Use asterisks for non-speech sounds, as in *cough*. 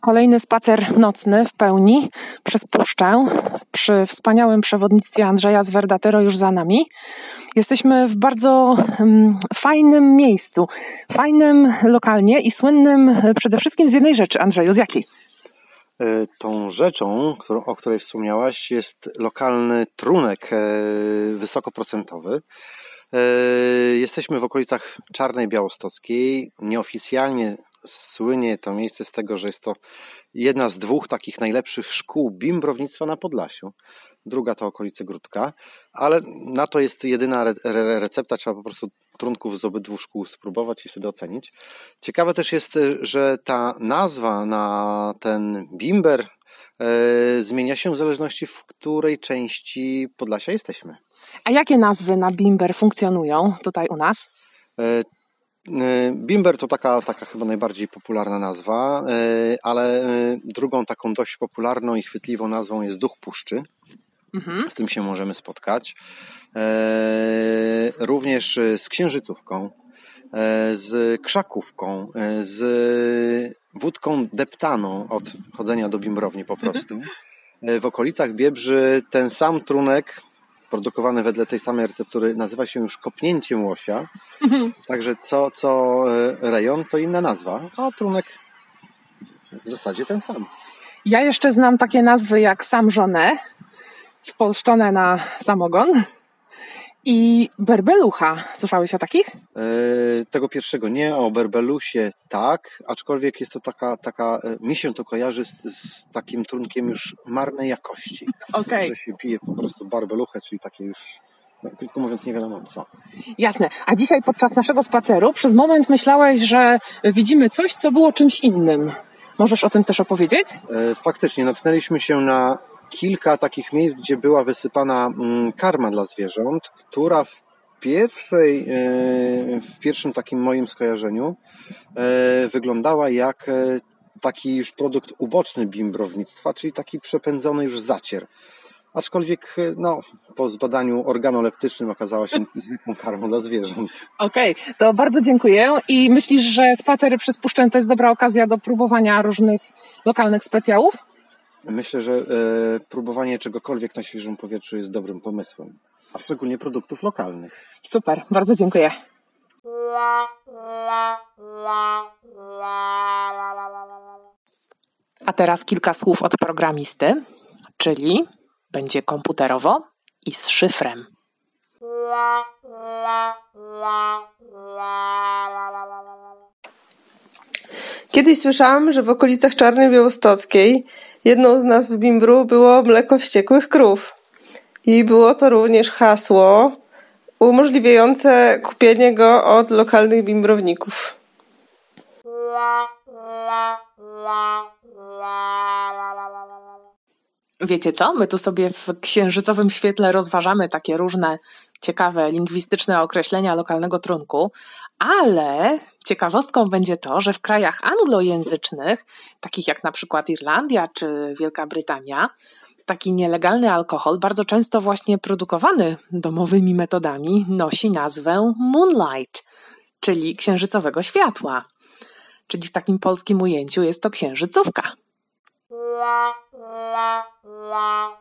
Kolejny spacer nocny w pełni przez puszczę przy wspaniałym przewodnictwie Andrzeja z Verdatero już za nami. Jesteśmy w bardzo um, fajnym miejscu, fajnym lokalnie i słynnym przede wszystkim z jednej rzeczy. Andrzeju, z jakiej? E, tą rzeczą, o której wspomniałaś, jest lokalny trunek e, wysokoprocentowy. E, jesteśmy w okolicach Czarnej Białostockiej. Nieoficjalnie słynie to miejsce z tego, że jest to jedna z dwóch takich najlepszych szkół bimbrownictwa na Podlasiu. Druga to okolice Grudka, ale na to jest jedyna recepta, trzeba po prostu trunków z obydwu szkół spróbować i wtedy ocenić. Ciekawe też jest, że ta nazwa na ten bimber e, zmienia się w zależności, w której części Podlasia jesteśmy. A jakie nazwy na bimber funkcjonują tutaj u nas? E, e, bimber to taka, taka chyba najbardziej popularna nazwa, e, ale drugą taką dość popularną i chwytliwą nazwą jest Duch Puszczy. Mhm. Z tym się możemy spotkać. Również z księżycówką, z krzakówką, z wódką deptaną od chodzenia do bimbrowni po prostu. *laughs* W okolicach Biebrzy ten sam trunek produkowany wedle tej samej receptury nazywa się już kopnięciem łosia. *laughs* Także co, co e, rejon to inna nazwa, a trunek w zasadzie ten sam. Ja jeszcze znam takie nazwy jak sam żonę, spolszczone na samogon i berbelucha. Słyszałeś o takich? E, tego pierwszego nie, o berbelusie tak, aczkolwiek jest to taka, taka e, mi się to kojarzy z, z takim trunkiem już marnej jakości. Okay. Że się pije po prostu barbeluchę, czyli takie już no, krótko mówiąc, nie wiadomo co. Jasne. A dzisiaj podczas naszego spaceru przez moment myślałeś, że widzimy coś, co było czymś innym. Możesz o tym też opowiedzieć? E, faktycznie, natknęliśmy się na kilka takich miejsc, gdzie była wysypana mm, karma dla zwierząt, która w pierwszej, e, w pierwszym takim moim skojarzeniu e, wyglądała jak e, taki już produkt uboczny bimbrownictwa, czyli taki przepędzony już zacier. Aczkolwiek no, po zbadaniu organoleptycznym okazała się *laughs* zwykłą karmą dla zwierząt. Okej, okay, to bardzo dziękuję. I myślisz, że spacery przez puszczę to jest dobra okazja do próbowania różnych lokalnych specjałów? Myślę, że e, próbowanie czegokolwiek na świeżym powietrzu jest dobrym pomysłem, a szczególnie produktów lokalnych. Super, bardzo dziękuję. A teraz kilka słów od programisty, czyli będzie komputerowo i z szyfrem. Kiedyś słyszałam, że w okolicach Czarnej Białostockiej jedną z nazw bimbru było mleko wściekłych krów. I było to również hasło umożliwiające kupienie go od lokalnych bimbrowników. Wiecie co? My tu sobie w księżycowym świetle rozważamy takie różne ciekawe lingwistyczne określenia lokalnego trunku, ale ciekawostką będzie to, że w krajach anglojęzycznych, takich jak na przykład Irlandia czy Wielka Brytania, taki nielegalny alkohol, bardzo często właśnie produkowany domowymi metodami, nosi nazwę moonlight, czyli księżycowego światła. Czyli w takim polskim ujęciu jest to księżycówka. La, la, la,